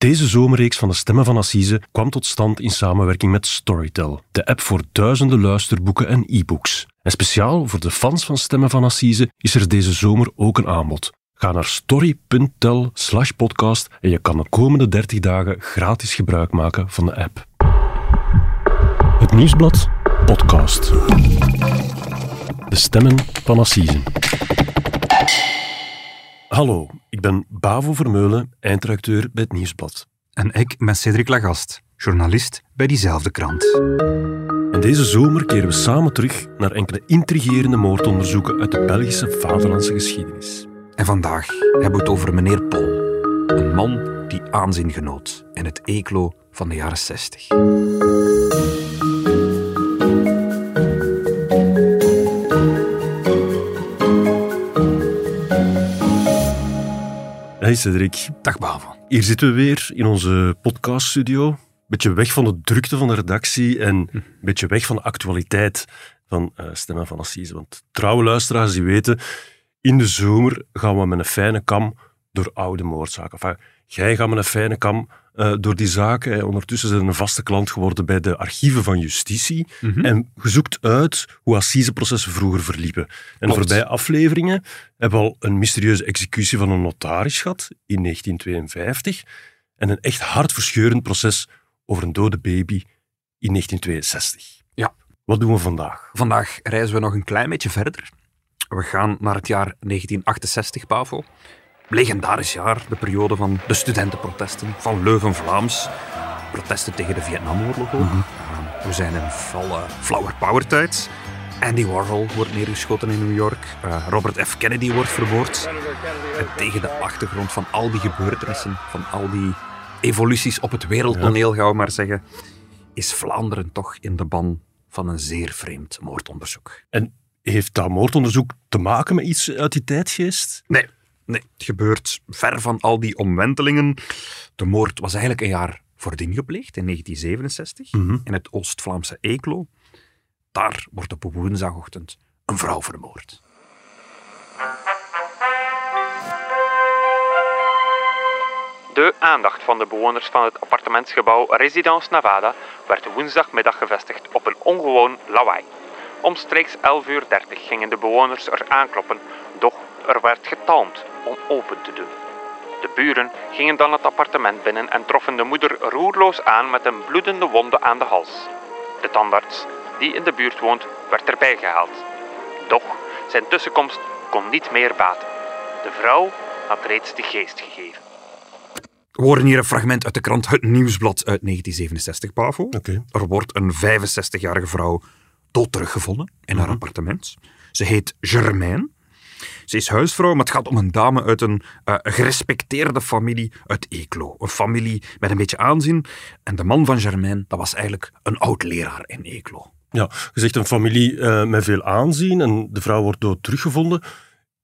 Deze zomerreeks van de Stemmen van Assise kwam tot stand in samenwerking met Storytel, de app voor duizenden luisterboeken en e-books. En speciaal voor de fans van Stemmen van Assise is er deze zomer ook een aanbod. Ga naar story.tel slash podcast en je kan de komende 30 dagen gratis gebruik maken van de app. Het Nieuwsblad podcast. De Stemmen van Assise. Hallo, ik ben Bavo Vermeulen, eindredacteur bij het Nieuwsblad. En ik ben Cedric Lagast, journalist bij diezelfde krant. En deze zomer keren we samen terug naar enkele intrigerende moordonderzoeken uit de Belgische vaderlandse geschiedenis. En vandaag hebben we het over meneer Pol. Een man die aanzien genoot in het Eeklo van de jaren 60. Hey Cedric, Dag Bavo. hier zitten we weer in onze podcaststudio. Beetje weg van de drukte van de redactie en een beetje weg van de actualiteit van eh, Stemmen van Assise. Want trouwe luisteraars die weten, in de zomer gaan we met een fijne kam door oude moordzaken. Enfin, jij gaat met een fijne kam eh, door die zaken. Hè. Ondertussen zijn een vaste klant geworden bij de archieven van justitie. En je zoekt uit hoe assiseprocessen vroeger verliepen. En Klopt. voorbije afleveringen hebben we al een mysterieuze executie van een notaris gehad in 1952 en een echt hartverscheurend proces over een dode baby in 1962. Ja. Wat doen we vandaag? Vandaag reizen we nog een klein beetje verder. We gaan naar het jaar 1968, Bavo. Legendarisch jaar, de periode van de studentenprotesten, van Leuven-Vlaams. Protesten tegen de Vietnamoorlog ook. Uh, we zijn in volle flower power tijd. Andy Warhol wordt neergeschoten in New York. Uh, Robert F. Kennedy wordt vermoord. En tegen de achtergrond van al die gebeurtenissen, van al die evoluties op het wereldtoneel, gaan we maar zeggen, is Vlaanderen toch in de ban van een zeer vreemd moordonderzoek. En heeft dat moordonderzoek te maken met iets uit die tijdgeest? Nee, nee, het gebeurt ver van al die omwentelingen. De moord was eigenlijk een jaar voordien gepleegd, in 1967, in het Oost-Vlaamse Eeklo. Daar wordt op woensdagochtend een vrouw vermoord. De aandacht van de bewoners van het appartementsgebouw Residence Nevada werd woensdagmiddag gevestigd op een ongewoon lawaai. Omstreeks 11.30 uur gingen de bewoners er aankloppen, doch er werd getalmd om open te doen. De buren gingen dan het appartement binnen en troffen de moeder roerloos aan met een bloedende wonde aan de hals. De tandarts, die in de buurt woont, werd erbij gehaald. Doch zijn tussenkomst kon niet meer baten. De vrouw had reeds de geest gegeven. We horen hier een fragment uit de krant Het Nieuwsblad uit 1967, Pavo. Oké. Er wordt een 65-jarige vrouw dood teruggevonden in haar appartement. Ze heet Germaine. Ze is huisvrouw, maar het gaat om een dame uit een eh, gerespecteerde familie uit Eeklo. Een familie met een beetje aanzien. En de man van Germaine, dat was eigenlijk een oud-leraar in Eeklo. Ja, je zegt een familie eh, met veel aanzien en de vrouw wordt dood teruggevonden.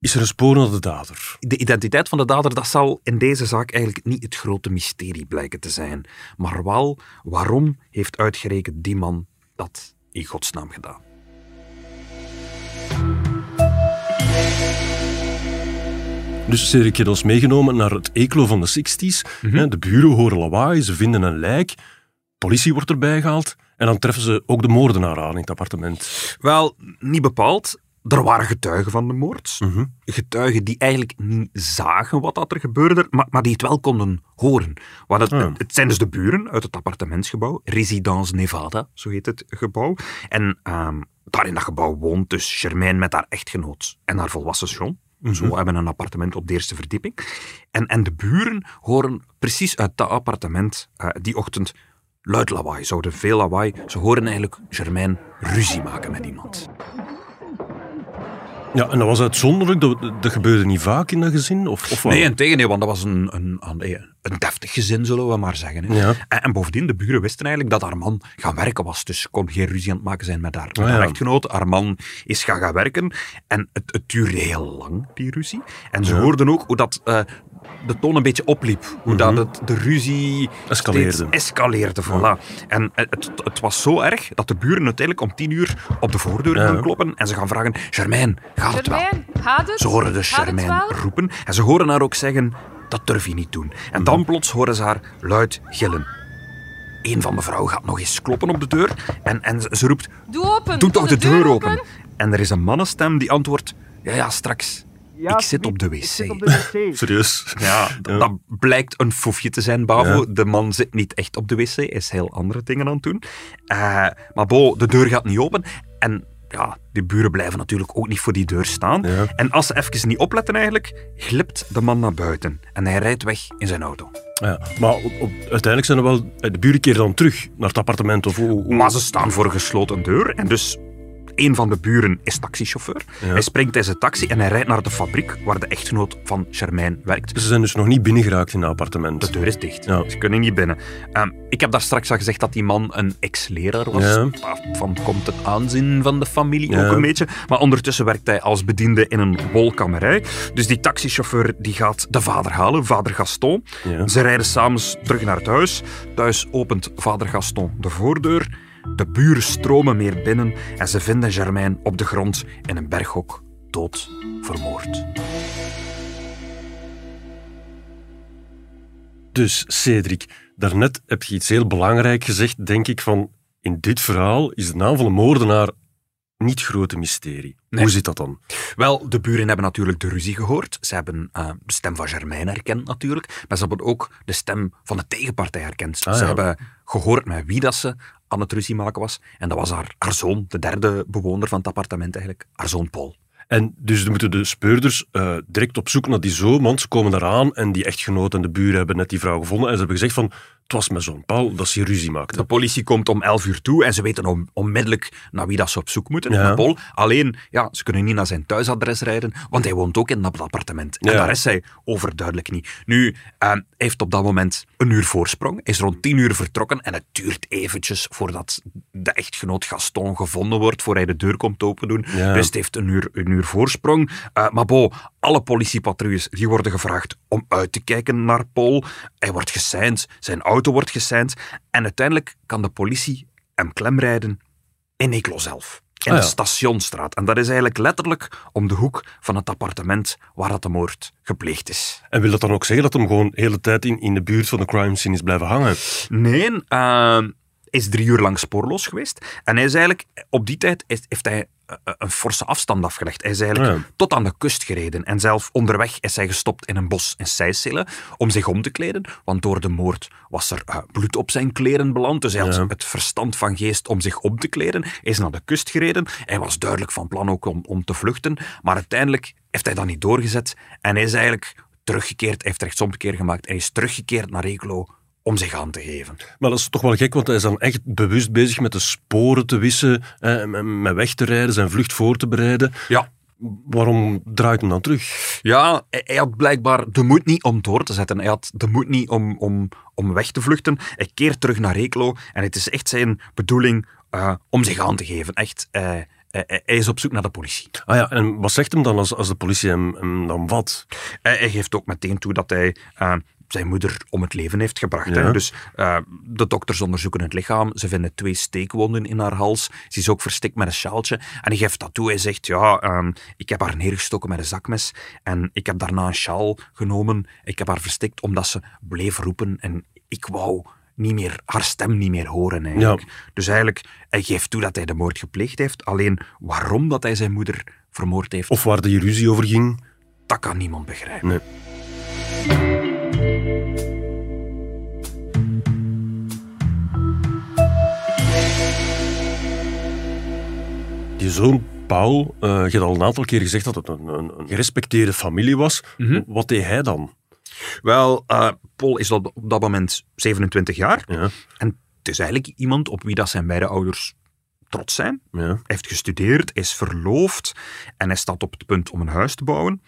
Is er een spoor naar de dader? De identiteit van de dader, dat zal in deze zaak eigenlijk niet het grote mysterie blijken te zijn. Maar wel, waarom heeft uitgerekend die man dat in godsnaam gedaan? Dus heeft ons meegenomen naar het Eeklo van de 60s. Hè, De buren horen lawaai, ze vinden een lijk. Politie wordt erbij gehaald. En dan treffen ze ook de moordenaar aan in het appartement. Wel, niet bepaald. Er waren getuigen van de moord. Getuigen die eigenlijk niet zagen wat dat er gebeurde, maar, maar die het wel konden horen. Want het, Ah. het zijn dus de buren uit het appartementsgebouw, Residence Nevada, zo heet het gebouw. En ehm, daar in dat gebouw woont dus Germaine met haar echtgenoot en haar volwassen zoon. Zo hebben een appartement op de eerste verdieping. En, en de buren horen precies uit dat appartement eh, die ochtend luid lawaai. Ze hoorden veel lawaai. Ze horen eigenlijk Germaine ruzie maken met iemand. Ja, en dat was uitzonderlijk. Dat, dat gebeurde niet vaak in dat gezin? Of, of? Nee, in tegendeel, want dat was een, een, een, een deftig gezin, zullen we maar zeggen. Ja. En, en bovendien, de buren wisten eigenlijk dat haar man gaan werken was. Dus kon geen ruzie aan het maken zijn met haar, met Ah, haar ja. echtgenoot. Haar man is gaan gaan werken. En het, het duurde heel lang, die ruzie. En ze Ja. hoorden ook hoe dat... eh, de toon een beetje opliep. Hoe dat het, de ruzie Mhm. Escaleerde. steeds escaleerde. Voilà. En het, het, het was zo erg dat de buren uiteindelijk om tien uur op de voordeur Ja. gaan kloppen en ze gaan vragen, Germaine, gaat het wel? Gaat het? Ze horen dus Germaine wel? roepen en ze horen haar ook zeggen, dat durf je niet doen. En dan plots horen ze haar luid gillen. Een van de vrouwen gaat nog eens kloppen op de deur en, en ze- ze roept... Doe open. Doe toch de deur open. open. En er is een mannenstem die antwoordt... Ja, ja, straks. Ik zit op de wc. Serieus. Ja, dat blijkt een foefje te zijn, Bavo. Ja. De man zit niet echt op de wc, hij is heel andere dingen aan het doen. Eh, maar Bo, de deur gaat niet open. En ja, die buren blijven natuurlijk ook niet voor die deur staan. Ja. En als ze even niet opletten eigenlijk, glipt de man naar buiten. En hij rijdt weg in zijn auto. Ja, maar op, op- uiteindelijk zijn er wel... De buren keren dan terug naar het appartement of... hoe- hoe- Maar ze staan voor een gesloten deur en dus... Een van de buren is taxichauffeur. Ja. Hij springt uit zijn taxi en hij rijdt naar de fabriek waar de echtgenoot van Charmijn werkt. Ze zijn dus nog niet binnengeraakt in het appartement. De deur is dicht. Ja. Ze kunnen niet binnen. Ehm, ik heb daar straks al gezegd dat die man een ex-leraar was. Ja. Van komt het aanzien van de familie ook een beetje. Maar ondertussen werkt hij als bediende in een wolkamerij. Dus die taxichauffeur die gaat de vader halen, vader Gaston. Ze rijden samen terug naar het huis. Thuis opent vader Gaston de voordeur. De buren stromen meer binnen en ze vinden Germain op de grond in een berghok dood vermoord. Dus, Cedric, daarnet heb je iets heel belangrijk gezegd, denk ik, van in dit verhaal is de naam van de moordenaar niet grote mysterie. Nee. Hoe zit dat dan? Wel, de buren hebben natuurlijk de ruzie gehoord. Ze hebben eh, de stem van Germain herkend natuurlijk. Maar ze hebben ook de stem van de tegenpartij herkend. Ah, ze ja. hebben gehoord met wie dat ze aan het ruzie maken was. En dat was haar, haar zoon, de derde bewoner van het appartement eigenlijk. Haar zoon Paul. En dus dan moeten de speurders eh, direct op zoek naar die zoon, want ze komen daaraan en die echtgenoot en de buren hebben net die vrouw gevonden en ze hebben gezegd van, het was mijn zoon Paul dat ze ruzie maakte. De politie komt om 11 uur toe en ze weten on- onmiddellijk naar wie dat ze op zoek moeten. Ja. Paul. Alleen, ja, ze kunnen niet naar zijn thuisadres rijden, want hij woont ook in dat appartement. En Ja. daar is hij overduidelijk niet. Nu, eh, hij heeft op dat moment een uur voorsprong. Is rond 10 uur vertrokken en het duurt eventjes voordat de echtgenoot Gaston gevonden wordt, voor hij de deur komt open doen. Ja. Dus het heeft een uur, een uur voorsprong. Eh, maar bo, alle politiepatrouilles die worden gevraagd om uit te kijken naar Paul. Hij wordt geseind, zijn auto wordt geseind. En uiteindelijk kan de politie hem klemrijden in Eeklo zelf. In Ah, de. Stationstraat. En dat is eigenlijk letterlijk om de hoek van het appartement waar dat de moord gepleegd is. En wil dat dan ook zeggen dat hem gewoon de hele tijd in, in de buurt van de crime scene is blijven hangen? Nee, eh, is drie uur lang spoorloos geweest. En hij is eigenlijk, op die tijd heeft hij een forse afstand afgelegd. Hij is eigenlijk Ja. tot aan de kust gereden. En zelf onderweg is hij gestopt in een bos in Seysselen om zich om te kleden. Want door de moord was er eh, bloed op zijn kleren beland. Dus hij had het verstand van geest om zich om te kleden. Hij is naar de kust gereden. Hij was duidelijk van plan ook om, om te vluchten. Maar uiteindelijk heeft hij dat niet doorgezet. En hij is eigenlijk teruggekeerd. Hij heeft rechtsomkeer gemaakt. Hij is teruggekeerd naar Eeklo om zich aan te geven. Maar dat is toch wel gek, want hij is dan echt bewust bezig met de sporen te wissen, eh, met- weg te rijden, zijn vlucht voor te bereiden. Ja, Waarom draait hij dan terug? Ja, hij had blijkbaar de moed niet om door te zetten. Hij had de moed niet om, om, om weg te vluchten. Hij keert terug naar Reklo en het is echt zijn bedoeling eh, om zich aan te geven. Echt, eh, hij- hij is op zoek naar de politie. Ah ja, en wat zegt hem dan als, als de politie hem, hem dan wat? Hij, hij geeft ook meteen toe dat hij eh, zijn moeder om het leven heeft gebracht. Ja. Hè. Dus eh, de dokters onderzoeken het lichaam. Ze vinden twee steekwonden in haar hals. Ze is ook verstikt met een sjaaltje. En hij geeft dat toe. Hij zegt, ja, ehm, ik heb haar neergestoken met een zakmes. En ik heb daarna een sjaal genomen. Ik heb haar verstikt omdat ze bleef roepen. En ik wou niet meer, haar stem niet meer horen eigenlijk. Ja. Dus eigenlijk, hij geeft toe dat hij de moord gepleegd heeft. Alleen waarom dat hij zijn moeder vermoord heeft, Of waar de ruzie over ging? dat kan niemand begrijpen. Nee. Die zoon Paul, eh, je hebt al een aantal keer gezegd dat het een, een, een gerespecteerde familie was. Mhm. Wat deed hij dan? Wel, eh, Paul is op, op dat moment 27 jaar. Ja, En het is eigenlijk iemand op wie dat zijn beide ouders trots zijn. ja. Hij heeft gestudeerd, is verloofd en hij staat op het punt om een huis te bouwen.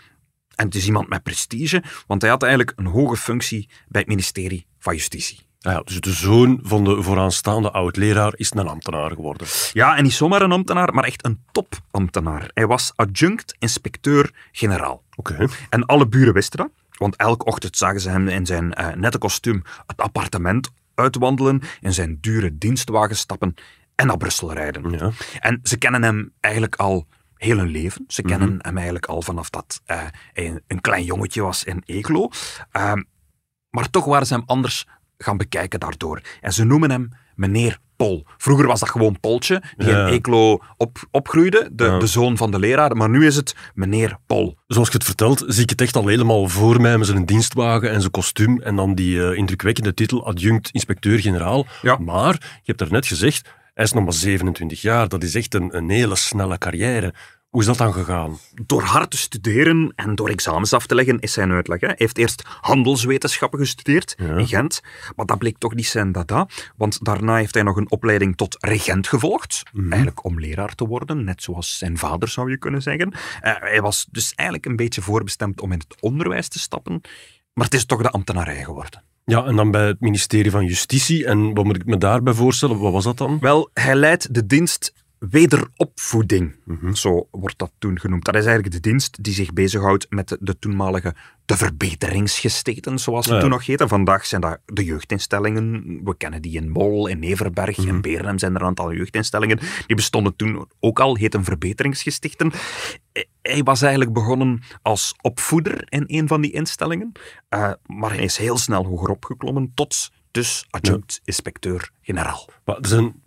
En het is iemand met prestige, want hij had eigenlijk een hoge functie bij het ministerie van Justitie. Ah ja, dus de zoon van de vooraanstaande oud-leraar is een ambtenaar geworden. Ja, en niet zomaar een ambtenaar, maar echt een topambtenaar. Hij was adjunct inspecteur-generaal. Oké. En alle buren wisten dat, want elke ochtend zagen ze hem in zijn eh, nette kostuum het appartement uitwandelen, in zijn dure dienstwagen stappen en naar Brussel rijden. Ja. En ze kennen hem eigenlijk al heel hun leven. Ze kennen hem eigenlijk al vanaf dat uh, hij een klein jongetje was in Eeklo. Ehm, maar toch waren ze hem anders gaan bekijken daardoor. En ze noemen hem meneer Pol. Vroeger was dat gewoon Poltje, die in Eeklo op, opgroeide, de, de zoon van de leraar. Maar nu is het meneer Pol. Zoals je het vertelt, zie ik het echt al helemaal voor mij met zijn dienstwagen en zijn kostuum en dan die uh, indrukwekkende titel adjunct-inspecteur-generaal. Ja. Maar, je hebt daarnet gezegd, hij is nog maar 27 jaar. Dat is echt een, een hele snelle carrière. Hoe is dat dan gegaan? Door hard te studeren en door examens af te leggen is zijn uitleg. Hè. Hij heeft eerst handelswetenschappen gestudeerd in Gent, maar dat bleek toch niet zijn dada, want daarna heeft hij nog een opleiding tot regent gevolgd, Mhm. eigenlijk om leraar te worden, net zoals zijn vader zou je kunnen zeggen. Eh, hij was dus eigenlijk een beetje voorbestemd om in het onderwijs te stappen, maar het is toch de ambtenarij geworden. Ja, en dan bij het ministerie van Justitie. En wat moet ik me daarbij voorstellen? Wat was dat dan? Wel, hij leidt de dienst wederopvoeding, zo wordt dat toen genoemd. Dat is eigenlijk de dienst die zich bezighoudt met de, de toenmalige de verbeteringsgesteten, zoals ze Ja, toen nog heten. Vandaag zijn dat de jeugdinstellingen. We kennen die in Mol, in Neverberg, in Beernem zijn er een aantal jeugdinstellingen. Die bestonden toen ook al, heten verbeteringsgestichten. Hij was eigenlijk begonnen als opvoeder in een van die instellingen, eh, maar hij is heel snel hoger opgeklommen tot dus adjunct-inspecteur-generaal. Maar er zijn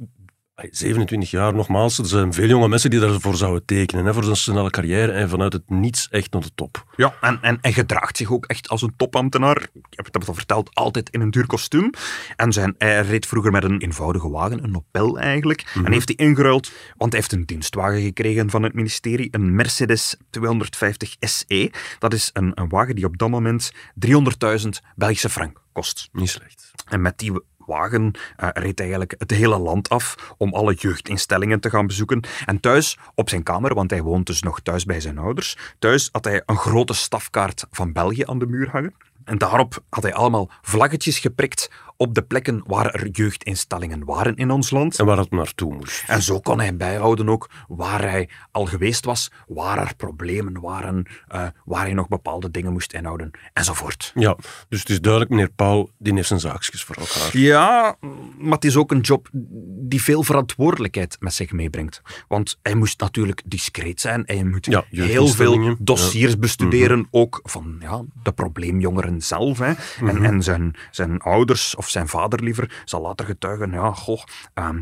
27 jaar, nogmaals, er zijn veel jonge mensen die daarvoor zouden tekenen, hè, voor zo'n snelle carrière en vanuit het niets echt naar de top. Ja, en, en, en gedraagt zich ook echt als een topambtenaar. Ik heb het al verteld, altijd in een duur kostuum. En zijn, hij reed vroeger met een eenvoudige wagen, een Opel eigenlijk. En heeft die ingeruild, want hij heeft een dienstwagen gekregen van het ministerie. Een Mercedes 250 SE. Dat is een, een wagen die op dat moment 300.000 Belgische frank kost. Niet slecht. En met die wagen eh, reed eigenlijk het hele land af om alle jeugdinstellingen te gaan bezoeken. En thuis, op zijn kamer, want hij woont dus nog thuis bij zijn ouders, thuis had hij een grote stafkaart van België aan de muur hangen. En daarop had hij allemaal vlaggetjes geprikt op de plekken waar er jeugdinstellingen waren in ons land. En waar het naartoe moest. En zo kon hij bijhouden ook waar hij al geweest was, waar er problemen waren, eh, waar hij nog bepaalde dingen moest inhouden, enzovoort. Ja, dus het is duidelijk, meneer Paul, die heeft zijn zaakjes voor elkaar. Ja, maar het is ook een job die veel verantwoordelijkheid met zich meebrengt. Want hij moest natuurlijk discreet zijn. Hij moet Ja, heel veel dossiers bestuderen, ook van ja, de probleemjongeren zelf. Hè. En, en zijn, zijn ouders, of zijn vader liever, zal later getuigen, ja, goh... ehm,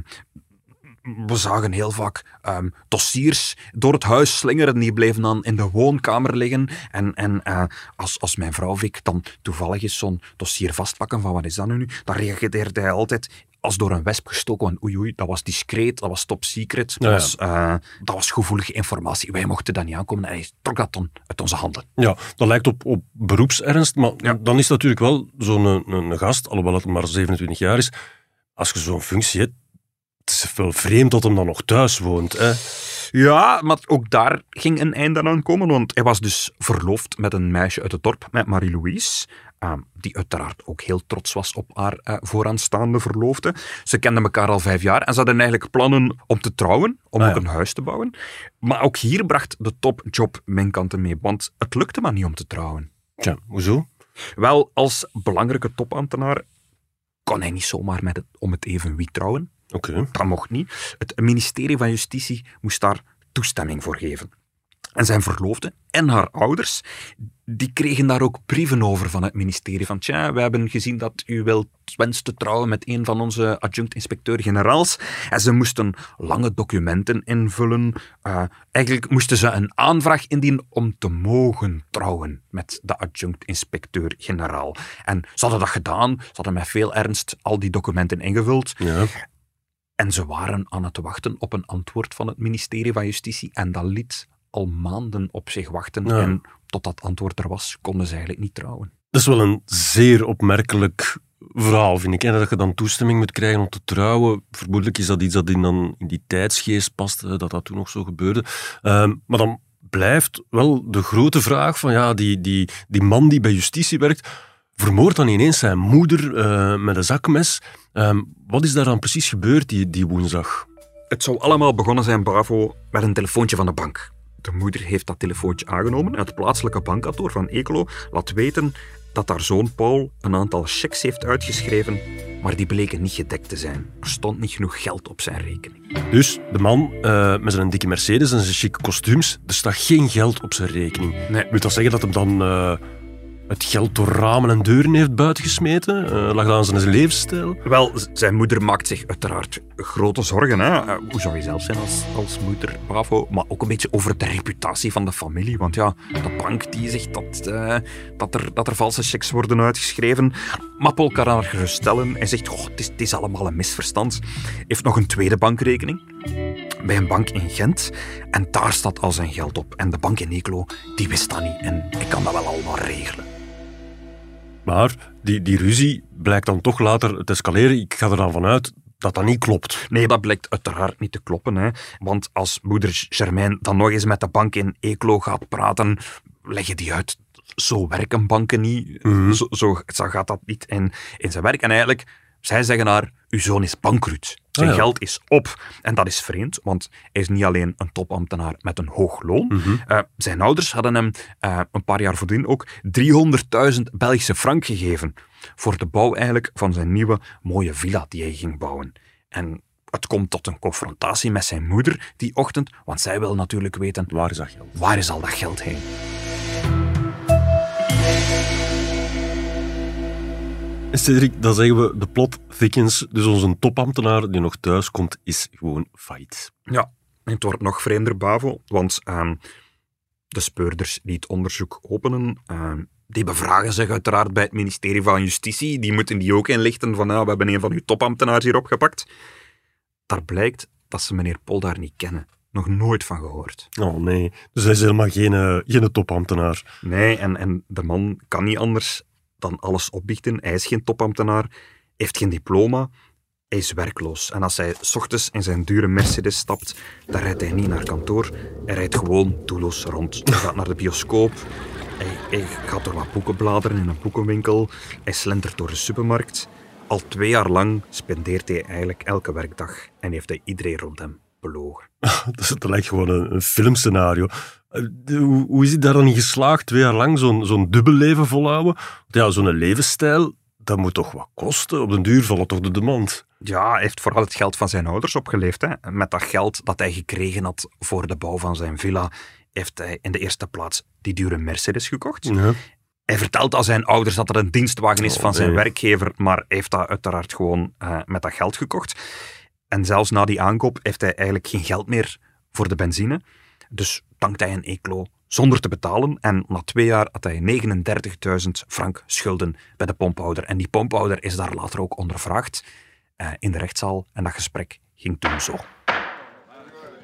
we zagen heel vaak ehm, dossiers door het huis slingeren. Die bleven dan in de woonkamer liggen. En, en eh, als, als mijn vrouw Vic dan toevallig eens zo'n dossier vastpakken van wat is dat nu, dan reageerde hij altijd als door een wesp gestoken. Want oei oei, dat was discreet, dat was top secret. Dat, Ja, ja. Was, eh, dat was gevoelige informatie. Wij mochten dat niet aankomen. En hij trok dat dan uit onze handen. Ja, dat lijkt op, op beroepsernst, maar Ja. dan is natuurlijk wel zo'n een, een gast, alhoewel het maar 27 jaar is, als je zo'n functie hebt, het is wel vreemd dat hem dan nog thuis woont. Hè? Ja, maar ook daar ging een einde aan komen, want hij was dus verloofd met een meisje uit het dorp, met Marie-Louise, eh, die uiteraard ook heel trots was op haar eh, vooraanstaande verloofde. Ze kenden elkaar al vijf jaar en ze hadden eigenlijk plannen om te trouwen, om Ah, ook ja. een huis te bouwen. Maar ook hier bracht de topjob mijn kanten mee, want het lukte maar niet om te trouwen. Tja, hoezo? Wel, als belangrijke topambtenaar kon hij niet zomaar met het, om het even wie trouwen. Oké. Dat mocht niet. Het ministerie van Justitie moest daar toestemming voor geven. En zijn verloofde en haar ouders, die kregen daar ook brieven over van het ministerie. Van, tja, we hebben gezien dat u wilt wenst te trouwen met een van onze adjunct-inspecteur-generaals. En ze moesten lange documenten invullen. Eh, eigenlijk moesten ze een aanvraag indienen om te mogen trouwen met de adjunct-inspecteur-generaal. En ze hadden dat gedaan. Ze hadden met veel ernst al die documenten ingevuld. Ja. En ze waren aan het wachten op een antwoord van het ministerie van Justitie. En dat liet al maanden op zich wachten. Ja. En tot dat antwoord er was, konden ze eigenlijk niet trouwen. Dat is wel een zeer opmerkelijk verhaal, vind ik. Hè? Dat je dan toestemming moet krijgen om te trouwen. Vermoedelijk is dat iets dat in, dan, in die tijdsgeest past, dat dat toen nog zo gebeurde. Ehm, maar dan blijft wel de grote vraag van ja, die, die, die man die bij justitie werkt, vermoordt dan ineens zijn moeder eh, met een zakmes. Ehm, wat is daar dan precies gebeurd die, die woensdag? Het zou allemaal begonnen zijn, Bravo, met een telefoontje van de bank. De moeder heeft dat telefoontje aangenomen en het plaatselijke bankkantoor van Ekelo laat weten dat haar zoon Paul een aantal checks heeft uitgeschreven maar die bleken niet gedekt te zijn. Er stond niet genoeg geld op zijn rekening. Dus de man uh, met zijn dikke Mercedes en zijn chique kostuums, er staat geen geld op zijn rekening. Nee. Wil dat zeggen dat hem dan uh, het geld door ramen en deuren heeft buitengesmeten? Uh, lag aan zijn levensstijl? Wel, zijn moeder maakt zich uiteraard grote zorgen. Hè? Uh, hoe zou je zelf zijn als, als moeder, bravo? Maar ook een beetje over de reputatie van de familie. Want ja, de bank die zegt dat, uh, dat, er, dat er valse checks worden uitgeschreven. Maar Paul kan haar geruststellen. Hij zegt, oh, het is allemaal een misverstand. heeft nog een tweede bankrekening bij een bank in Gent. En daar staat al zijn geld op. En de bank in Eeklo, die wist dat niet. En ik kan dat wel allemaal regelen. Maar die, die ruzie blijkt dan toch later te escaleren. Ik ga er dan vanuit dat dat niet klopt. Nee, dat blijkt uiteraard niet te kloppen. Hè. Want als moeder Germain dan nog eens met de bank in Eeklo gaat praten, leggen die uit. Zo werken banken niet. Mm -hmm. zo, zo, zo, gaat dat niet in, in zijn werk. En eigenlijk, zij zeggen haar, uw zoon is bankruut. Zijn Ah, ja. geld is op. En dat is vreemd, want hij is niet alleen een topambtenaar met een hoog loon. Mhm. Uh, zijn ouders hadden hem uh, een paar jaar voordien ook 300.000 Belgische frank gegeven voor de bouw eigenlijk van zijn nieuwe mooie villa die hij ging bouwen. En het komt tot een confrontatie met zijn moeder die ochtend, want zij wil natuurlijk weten... Waar is dat geld? Waar is al dat geld heen? Cedric, dan zeggen we de plot thickens. Dus onze topambtenaar die nog thuis komt, is gewoon fight. Ja, en het wordt nog vreemder, Bavo, want uh, de speurders die het onderzoek openen, uh, die bevragen zich uiteraard bij het ministerie van Justitie. Die moeten die ook inlichten van, nou, we hebben een van uw topambtenaars hier opgepakt. Daar blijkt dat ze meneer Pol daar niet kennen. Nog nooit van gehoord. Oh nee, dus hij is helemaal geen, uh, geen topambtenaar. Nee, en, en de man kan niet anders dan alles opbiechten. Hij is geen topambtenaar, heeft geen diploma, hij is werkloos. En als hij s ochtends in zijn dure Mercedes stapt, dan rijdt hij niet naar kantoor. Hij rijdt gewoon doelloos rond. Hij gaat naar de bioscoop, hij, gaat door wat boeken bladeren in een boekenwinkel, hij slentert door de supermarkt. Al twee jaar lang spendeert hij eigenlijk elke werkdag en heeft hij iedereen rond hem belogen. dat lijkt gewoon een, een filmscenario. Hoe, hoe is hij daar dan in geslaagd, twee jaar lang zo'n zo'n dubbel leven volhouden? Ja, zo'n levensstijl, dat moet toch wat kosten? Op den duur valt het toch de demand? Ja, hij heeft vooral het geld van zijn ouders opgeleefd. Hè. Met dat geld dat hij gekregen had voor de bouw van zijn villa, heeft hij in de eerste plaats die dure Mercedes gekocht. Ja. Hij vertelt aan zijn ouders dat er een dienstwagen is Oh, van zijn nee. werkgever, maar heeft dat uiteraard gewoon uh, met dat geld gekocht. En zelfs na die aankoop heeft hij eigenlijk geen geld meer voor de benzine. Dus tankt hij een Eclo zonder te betalen. En na twee jaar had hij 39.000 frank schulden bij de pomphouder. En die pomphouder is daar later ook ondervraagd uh, in de rechtszaal. En dat gesprek ging toen zo.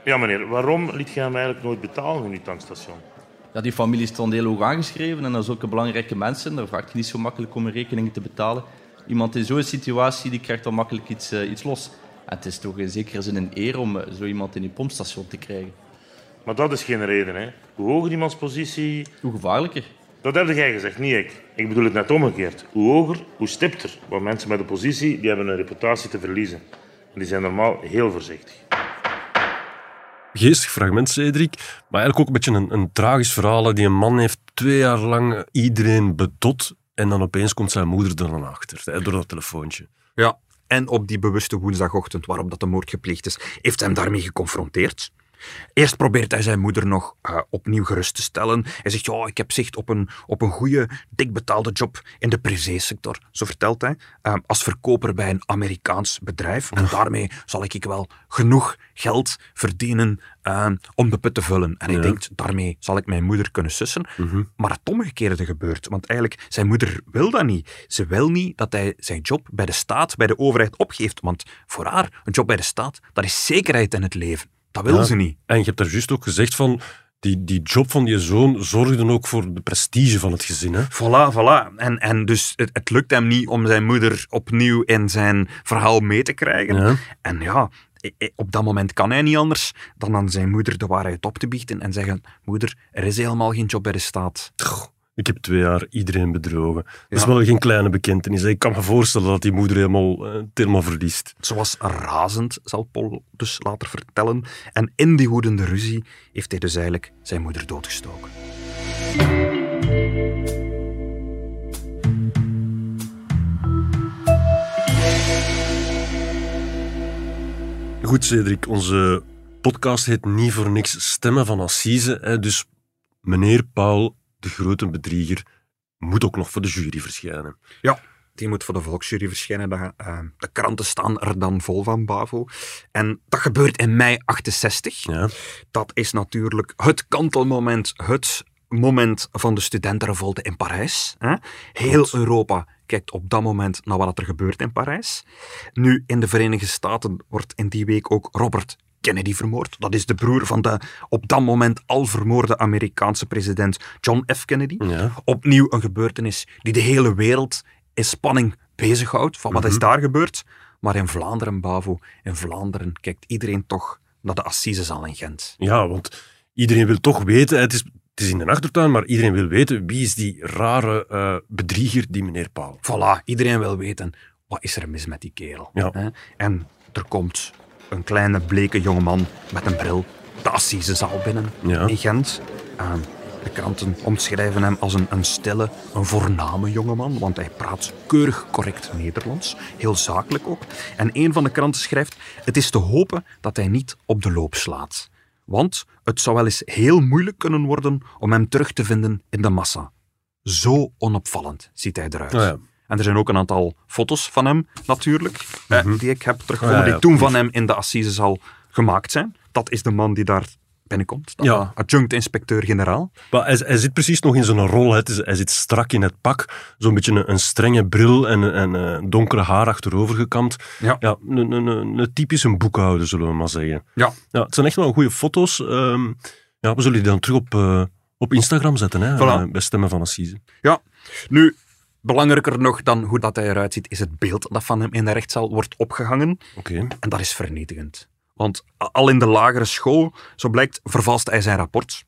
Ja, meneer, waarom liet je hem eigenlijk nooit betalen in uw tankstation? Ja, die familie stond heel hoog aangeschreven en dat is ook een belangrijke mensen. Daar vraagt je niet zo makkelijk om een rekening te betalen. Iemand in zo'n situatie die krijgt dan makkelijk iets, uh, iets los. En het is toch in zekere zin een eer om uh, zo iemand in je pompstation te krijgen. Maar dat is geen reden, hè? Hoe hoger iemands positie... Hoe gevaarlijker. Dat heb jij gezegd, niet ik. Ik bedoel het net omgekeerd. Hoe hoger, hoe stipter. Want mensen met een positie die hebben een reputatie te verliezen. En die zijn normaal heel voorzichtig. Geestig fragment, Cedric. Maar eigenlijk ook een beetje een, een tragisch verhaal. Die een man heeft twee jaar lang iedereen betot. En dan opeens komt zijn moeder er dan achter. Door dat telefoontje. Ja, en op die bewuste woensdagochtend waarop dat de moord gepleegd is, heeft hem daarmee geconfronteerd. Eerst probeert hij zijn moeder nog uh, opnieuw gerust te stellen. Hij zegt, ja, ik heb zicht op een, op een goede, dik betaalde job in de privésector, zo vertelt hij, uh, als verkoper bij een Amerikaans bedrijf. En daarmee zal ik wel genoeg geld verdienen uh, om de put te vullen. En hij ja. denkt, daarmee zal ik mijn moeder kunnen sussen. Mhm. Mm -hmm. Maar het omgekeerde gebeurt, want eigenlijk, zijn moeder wil dat niet. Ze wil niet dat hij zijn job bij de staat, bij de overheid opgeeft. Want voor haar, een job bij de staat, dat is zekerheid in het leven. Dat wil ja. ze niet. En je hebt daar juist ook gezegd van, die, die job van die zoon zorgde ook voor de prestige van het gezin. Hè? Voilà, voilà. En, en dus het, het lukt hem niet om zijn moeder opnieuw in zijn verhaal mee te krijgen. Ja. En ja, op dat moment kan hij niet anders dan aan zijn moeder de waarheid op te biechten en zeggen, moeder, er is helemaal geen job bij de staat. Ik heb twee jaar iedereen bedrogen. Dat ja. is wel geen kleine bekentenis. Ik kan me voorstellen dat die moeder helemaal, uh, het helemaal verliest. Ze was razend, zal Paul dus later vertellen. En in die woedende ruzie heeft hij dus eigenlijk zijn moeder doodgestoken. Goed, Cedric, onze podcast heet niet voor niks Stemmen van Assise. Hè, dus meneer Paul, de grote bedrieger, moet ook nog voor de jury verschijnen. Ja, die moet voor de volksjury verschijnen. De, uh, de kranten staan er dan vol van, Bavo. En dat gebeurt in mei 68. Ja. Dat is natuurlijk het kantelmoment, het moment van de studentenrevolte in Parijs. Hè? Heel Europa kijkt op dat moment naar wat er gebeurt in Parijs. Nu, in de Verenigde Staten wordt in die week ook Robert Kennedy vermoord. Dat is de broer van de op dat moment al vermoorde Amerikaanse president John F. Kennedy. Ja. Opnieuw een gebeurtenis die de hele wereld in spanning bezighoudt. Van wat is daar gebeurd? Maar in Vlaanderen, Bavo, in Vlaanderen kijkt iedereen toch naar de Assisezaal in Gent. Ja, want iedereen wil toch weten, het is, het is in de achtertuin, maar iedereen wil weten wie is die rare eh, bedrieger, die meneer Paul. Voilà, iedereen wil weten, wat is er mis met die kerel? Ja. En er komt een kleine bleke jongeman met een bril de Assisezaal binnen Ja. in Gent. Ehm, de kranten omschrijven hem als een, een stille, een voorname jongeman, want hij praat keurig correct Nederlands, heel zakelijk ook. En een van de kranten schrijft, het is te hopen dat hij niet op de loop slaat. Want het zou wel eens heel moeilijk kunnen worden om hem terug te vinden in de massa. Zo onopvallend ziet hij eruit. Ja. En er zijn ook een aantal foto's van hem, natuurlijk, eh, die ik heb teruggevonden, ja, ja. die toen van hem in de Assisezaal gemaakt zijn. Dat is de man die daar binnenkomt, Ja. adjunct-inspecteur-generaal. Maar hij, hij zit precies nog in zijn rol. Hè. Het is- hij zit strak in het pak. Zo'n beetje een, een strenge bril en, en eh, donkere haar achterover gekamd. Ja. Ja, een, een, een, typische boekhouder, zullen we maar zeggen. Ja. Ja, het zijn echt wel goede foto's. Ehm, ja, we zullen die dan terug op, eh, op Instagram zetten, hè, Voilà. bij Stemmen van Assise. Ja, nu, belangrijker nog dan hoe dat hij eruit ziet, is het beeld dat van hem in de rechtszaal wordt opgehangen. Oké. En dat is vernietigend. Want al in de lagere school, zo blijkt, vervalste hij zijn rapport.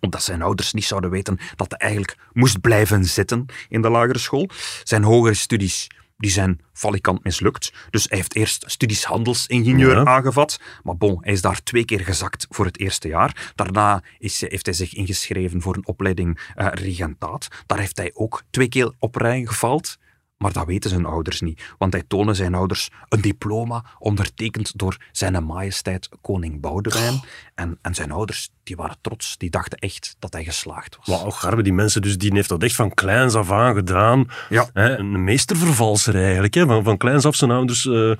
Omdat zijn ouders niet zouden weten dat hij eigenlijk moest blijven zitten in de lagere school. Zijn hogere studies die zijn valikant mislukt. Dus hij heeft eerst studies handelsingenieur Ja. aangevat. Maar bon, hij is daar twee keer gezakt voor het eerste jaar. Daarna is, heeft hij zich ingeschreven voor een opleiding eh, regentaat. Daar heeft hij ook twee keer op rij gefaald. Maar dat weten zijn ouders niet, want hij tonen zijn ouders een diploma ondertekend door zijn majesteit koning Boudewijn. En, en zijn ouders die waren trots, die dachten echt dat hij geslaagd was. Wauw, garbe, die mensen, dus die heeft dat echt van kleins af aan gedaan. Ja. Een meestervervalser eigenlijk. Hè, van, van kleins af zijn ouders eh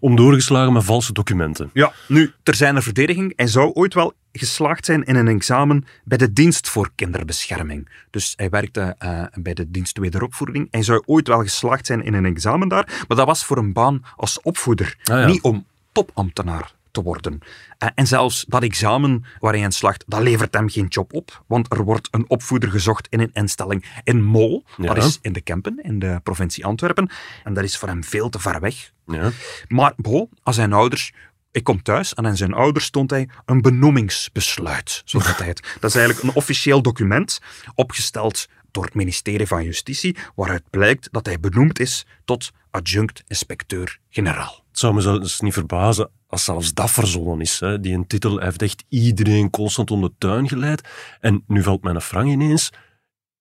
om doorgeslagen met valse documenten. Ja, nu, ter zijn verdediging, hij zou ooit wel geslaagd zijn in een examen bij de dienst voor kinderbescherming. Dus hij werkte eh, bij de dienst wederopvoeding. Hij zou ooit wel geslaagd zijn in een examen daar, maar dat was voor een baan als opvoeder, Ah, ja. niet om topambtenaar te worden. Eh, en zelfs dat examen waar hij in slaagt, dat levert hem geen job op, want er wordt een opvoeder gezocht in een instelling in Mol, Ja. dat is in de Kempen, in de provincie Antwerpen, en dat is voor hem veel te ver weg. Ja. Maar bon, als zijn ouders... Ik kom thuis en aan zijn ouders stond hij een benoemingsbesluit, zo dat hij het. Dat is eigenlijk een officieel document, opgesteld door het ministerie van Justitie, waaruit blijkt dat hij benoemd is tot adjunct-inspecteur-generaal. Het zou me zelfs niet verbazen als zelfs dat verzonnen is. Hè. Die een titel heeft echt iedereen constant om de tuin geleid. En nu valt mijn frang ineens.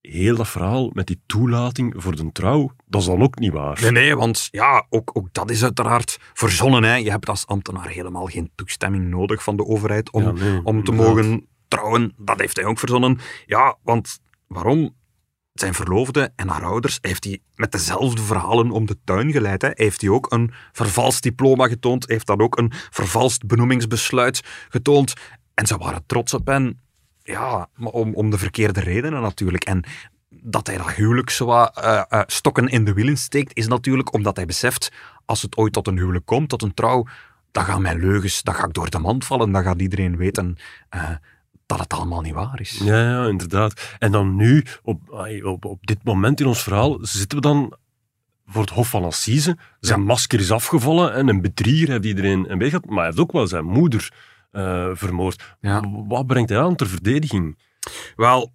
Heel dat verhaal met die toelating voor de trouw, dat is dan ook niet waar. Nee, nee, want ja, ook, ook dat is uiteraard verzonnen. Hè. Je hebt als ambtenaar helemaal geen toestemming nodig van de overheid om, Ja, nee, om te mogen trouwen. Dat heeft hij ook verzonnen. Ja, want waarom? Zijn verloofde en haar ouders heeft hij met dezelfde verhalen om de tuin geleid. Hè. Heeft hij ook een vervalst diploma getoond, heeft dan ook een vervalst benoemingsbesluit getoond. En ze waren trots op hen. Ja, maar om, om de verkeerde redenen natuurlijk. En dat hij dat huwelijk zo wat, eh, eh, stokken in de wielen steekt, is natuurlijk omdat hij beseft, als het ooit tot een huwelijk komt, tot een trouw, dan gaan mijn leugens, dan ga ik door de mand vallen, dan gaat iedereen weten eh, dat het allemaal niet waar is. Ja, ja, inderdaad. En dan nu, op, op, op dit moment in ons verhaal, zitten we dan voor het Hof van Assise. Zijn Ja. masker is afgevallen en een bedrieger heeft iedereen een beetje gehad, maar hij heeft ook wel zijn moeder eh, vermoord. Ja. Wat brengt hij aan ter verdediging? Wel,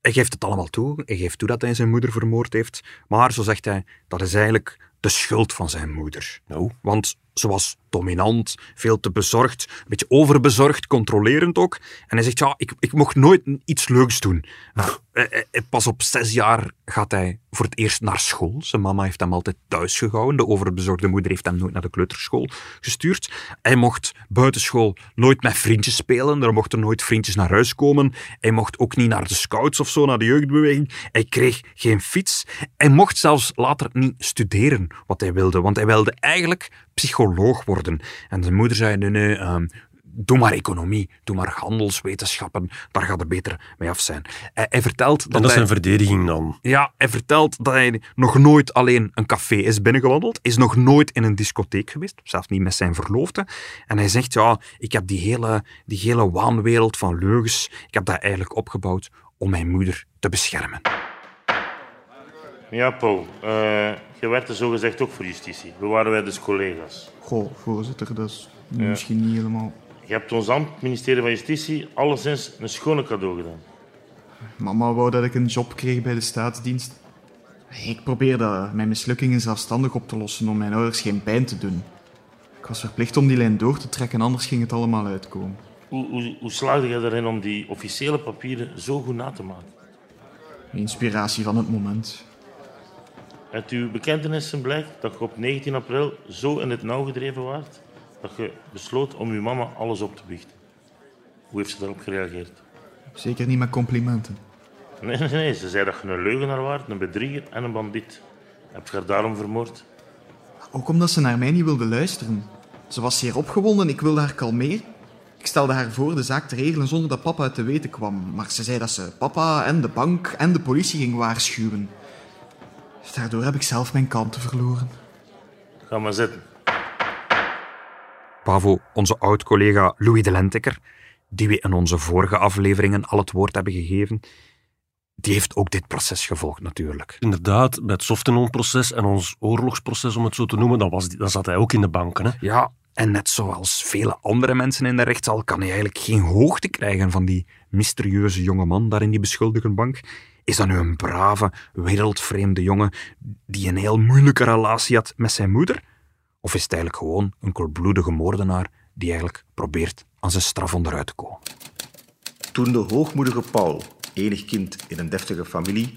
hij geeft het allemaal toe. Hij geeft toe dat hij zijn moeder vermoord heeft. Maar, zo zegt hij, dat is eigenlijk de schuld van zijn moeder. Nou, Want ze was dominant, veel te bezorgd, een beetje overbezorgd, controlerend ook. En hij zegt, ja, ik, ik mocht nooit iets leuks doen. Nou, eh, eh, eh, pas op zes jaar gaat hij voor het eerst naar school. Zijn mama heeft hem altijd thuis gehouden. De overbezorgde moeder heeft hem nooit naar de kleuterschool gestuurd. Hij mocht buitenschool nooit met vriendjes spelen. Er mochten nooit vriendjes naar huis komen. Hij mocht ook niet naar de scouts of zo, naar de jeugdbeweging. Hij kreeg geen fiets. Hij mocht zelfs later niet studeren wat hij wilde, want hij wilde eigenlijk psycholoog worden. En zijn moeder zei, nee, nee, ehm, doe maar economie, doe maar handelswetenschappen, daar gaat het beter mee af zijn. Hij, hij vertelt dat, En dat is hij, zijn verdediging dan. ja, hij vertelt dat hij nog nooit alleen een café is binnengewandeld, is nog nooit in een discotheek geweest, zelfs niet met zijn verloofde. En hij zegt, ja, ik heb die hele, die hele waanwereld van leugens, ik heb dat eigenlijk opgebouwd om mijn moeder te beschermen. Ja, Paul. eh, je werkte zogezegd ook voor justitie. We waren wij dus collega's. Goh, voorzitter, dat is misschien niet helemaal... Je hebt ons ambt, het ministerie van Justitie, alleszins een schone cadeau gedaan. Mama wou dat ik een job kreeg bij de staatsdienst. Ik probeerde mijn mislukkingen zelfstandig op te lossen om mijn ouders geen pijn te doen. Ik was verplicht om die lijn door te trekken, anders ging het allemaal uitkomen. Hoe, hoe, hoe slaagde je erin om die officiële papieren zo goed na te maken? Inspiratie van het moment. Uit uw bekentenissen blijkt dat je op 19 april zo in het nauw gedreven waart dat je besloot om uw mama alles op te biechten. Hoe heeft ze daarop gereageerd? Zeker niet met complimenten. Nee, nee, nee. Ze zei dat je een leugenaar waart, een bedrieger en een bandiet. Heb je haar daarom vermoord? Ook omdat ze naar mij niet wilde luisteren. Ze was zeer opgewonden, ik wilde haar kalmeren. Ik stelde haar voor de zaak te regelen zonder dat papa het te weten kwam. Maar ze zei dat ze papa en de bank en de politie ging waarschuwen. Daardoor heb ik zelf mijn kanten verloren. Ga maar zitten. Pavo, onze oud-collega Louis de Lentekker, die we in onze vorige afleveringen al het woord hebben gegeven, die heeft ook dit proces gevolgd natuurlijk. Inderdaad, bij het Softenon-proces en ons oorlogsproces, om het zo te noemen, dan, was die, dan zat hij ook in de banken. Hè? Ja, en net zoals vele andere mensen in de rechtszaal kan hij eigenlijk geen hoogte krijgen van die mysterieuze jonge man daar in die beschuldigenbank. Is dat nu een brave, wereldvreemde jongen die een heel moeilijke relatie had met zijn moeder? Of is het eigenlijk gewoon een koelbloedige moordenaar die eigenlijk probeert aan zijn straf onderuit te komen? Toen de hoogmoedige Paul, enig kind in een deftige familie,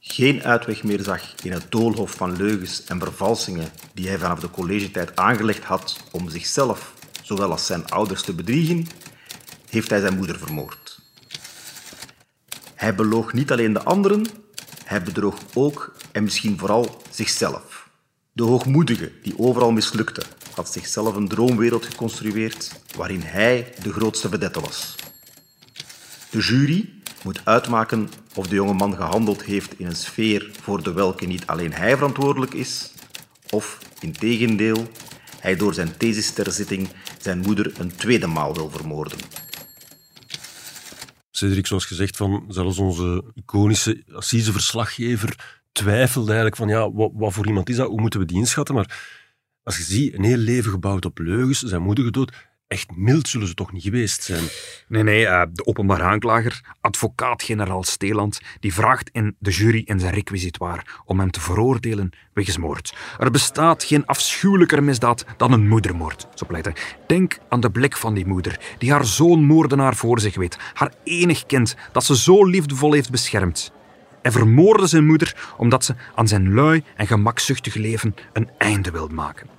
geen uitweg meer zag in het doolhof van leugens en vervalsingen die hij vanaf de collegetijd aangelegd had om zichzelf, zowel als zijn ouders, te bedriegen, heeft hij zijn moeder vermoord. Hij beloog niet alleen de anderen, hij bedroog ook en misschien vooral zichzelf. De hoogmoedige, die overal mislukte, had zichzelf een droomwereld geconstrueerd waarin hij de grootste vedette was. De jury moet uitmaken of de jonge man gehandeld heeft in een sfeer voor de welke niet alleen hij verantwoordelijk is, of, integendeel, hij door zijn thesis ter zitting zijn moeder een tweede maal wil vermoorden. Cedric, zoals gezegd, van zelfs onze iconische assiseverslaggever twijfelde eigenlijk van ja, wat, wat voor iemand is dat? Hoe moeten we die inschatten? Maar als je ziet, een heel leven gebouwd op leugens, zijn moeder gedood, echt mild zullen ze toch niet geweest zijn. Nee, nee, eh, de openbaar aanklager, advocaat-generaal Steeland, die vraagt in de jury in zijn requisitoir om hem te veroordelen wegens moord. Er bestaat geen afschuwelijker misdaad dan een moedermoord, zo pleit hij. Denk aan de blik van die moeder, die haar zoon moordenaar voor zich weet, haar enig kind dat ze zo liefdevol heeft beschermd. Hij vermoordde zijn moeder omdat ze aan zijn lui en gemakzuchtig leven een einde wilde maken.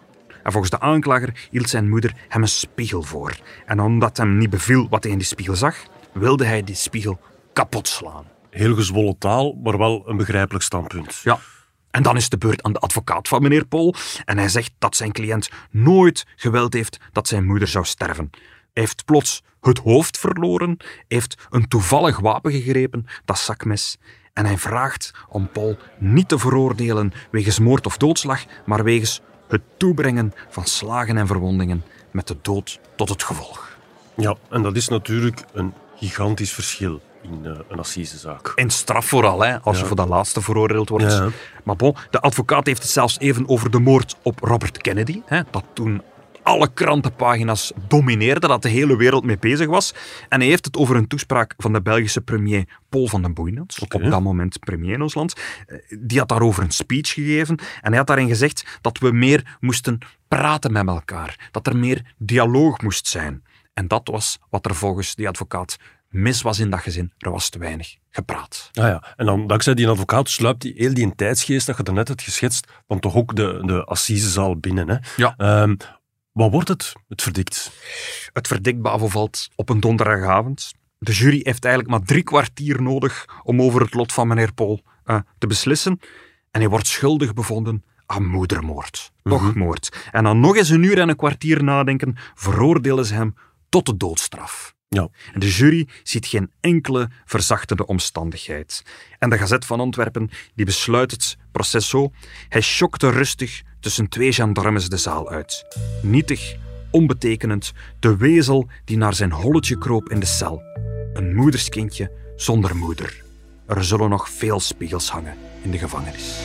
En volgens de aanklager hield zijn moeder hem een spiegel voor. En omdat hem niet beviel wat hij in die spiegel zag, wilde hij die spiegel kapot slaan. Heel gezwollen taal, maar wel een begrijpelijk standpunt. Ja. En dan is de beurt aan de advocaat van meneer Pol. En hij zegt dat zijn cliënt nooit gewild heeft dat zijn moeder zou sterven. Hij heeft plots het hoofd verloren, heeft een toevallig wapen gegrepen, dat zakmes. En hij vraagt om Paul niet te veroordelen wegens moord of doodslag, maar wegens het toebrengen van slagen en verwondingen met de dood tot het gevolg. Ja, en dat is natuurlijk een gigantisch verschil in eh, een assisezaak. En straf vooral, hè, als je voor dat laatste veroordeeld wordt. Ja. Maar bon, de advocaat heeft het zelfs even over de moord op Robert Kennedy, hè, dat toen alle krantenpagina's domineerde, dat de hele wereld mee bezig was. En hij heeft het over een toespraak van de Belgische premier Paul van den Oké. op dat moment premier in ons land. Eh, Die had daarover een speech gegeven en hij had daarin gezegd dat we meer moesten praten met elkaar, dat er meer dialoog moest zijn. En dat was wat er volgens die advocaat mis was in dat gezin. Er was te weinig gepraat. Ah ja, en dan dankzij die advocaat sluipt die, heel die tijdsgeest dat je daarnet hebt geschetst, van toch ook de, de assisezaal binnen. Hè? Ja. Ehm, wat wordt het, het verdikt? Het verdikt Bavo valt op een donderdagavond. De jury heeft eigenlijk maar drie kwartier nodig om over het lot van meneer Paul eh, te beslissen. En hij wordt schuldig bevonden aan moedermoord. Nog moord. En dan nog eens een uur en een kwartier nadenken, veroordelen ze hem tot de doodstraf. Ja. En de jury ziet geen enkele verzachtende omstandigheid. En de Gazet van Antwerpen die besluit het proces zo. Hij schokte rustig tussen twee gendarmes de zaal uit. Nietig, onbetekenend, de wezel die naar zijn holletje kroop in de cel. Een moederskindje zonder moeder. Er zullen nog veel spiegels hangen in de gevangenis.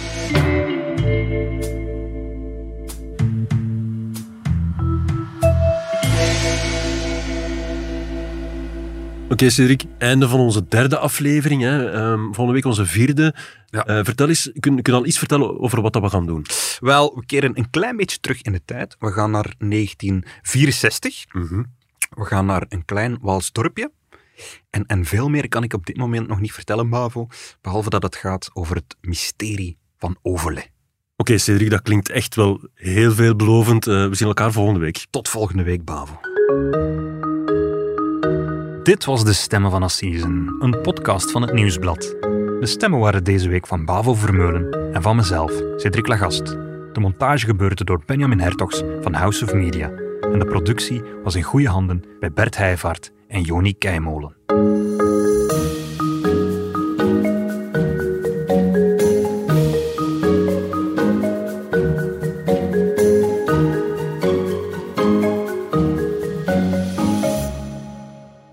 Oké, Cedric, einde van onze derde aflevering. Hè. Ehm, volgende week onze vierde. Ja. Eh, vertel eens, kun, kun je al iets vertellen over wat dat we gaan doen? Wel, we keren een klein beetje terug in de tijd. We gaan naar 1964. Mhm. We gaan naar een klein Waals dorpje. En, en veel meer kan ik op dit moment nog niet vertellen, Bavo. Behalve dat het gaat over het mysterie van Overle. Oké, Cedric, dat klinkt echt wel heel veelbelovend. Eh, we zien elkaar volgende week. Tot volgende week, Bavo. Dit was De Stemmen van Assisen, een podcast van het Nieuwsblad. De stemmen waren deze week van Bavo Vermeulen en van mezelf, Cedric Lagast. De montage gebeurde door Benjamin Hertogs van House of Media. En de productie was in goede handen bij Bert Heijvaart en Joni Keimolen.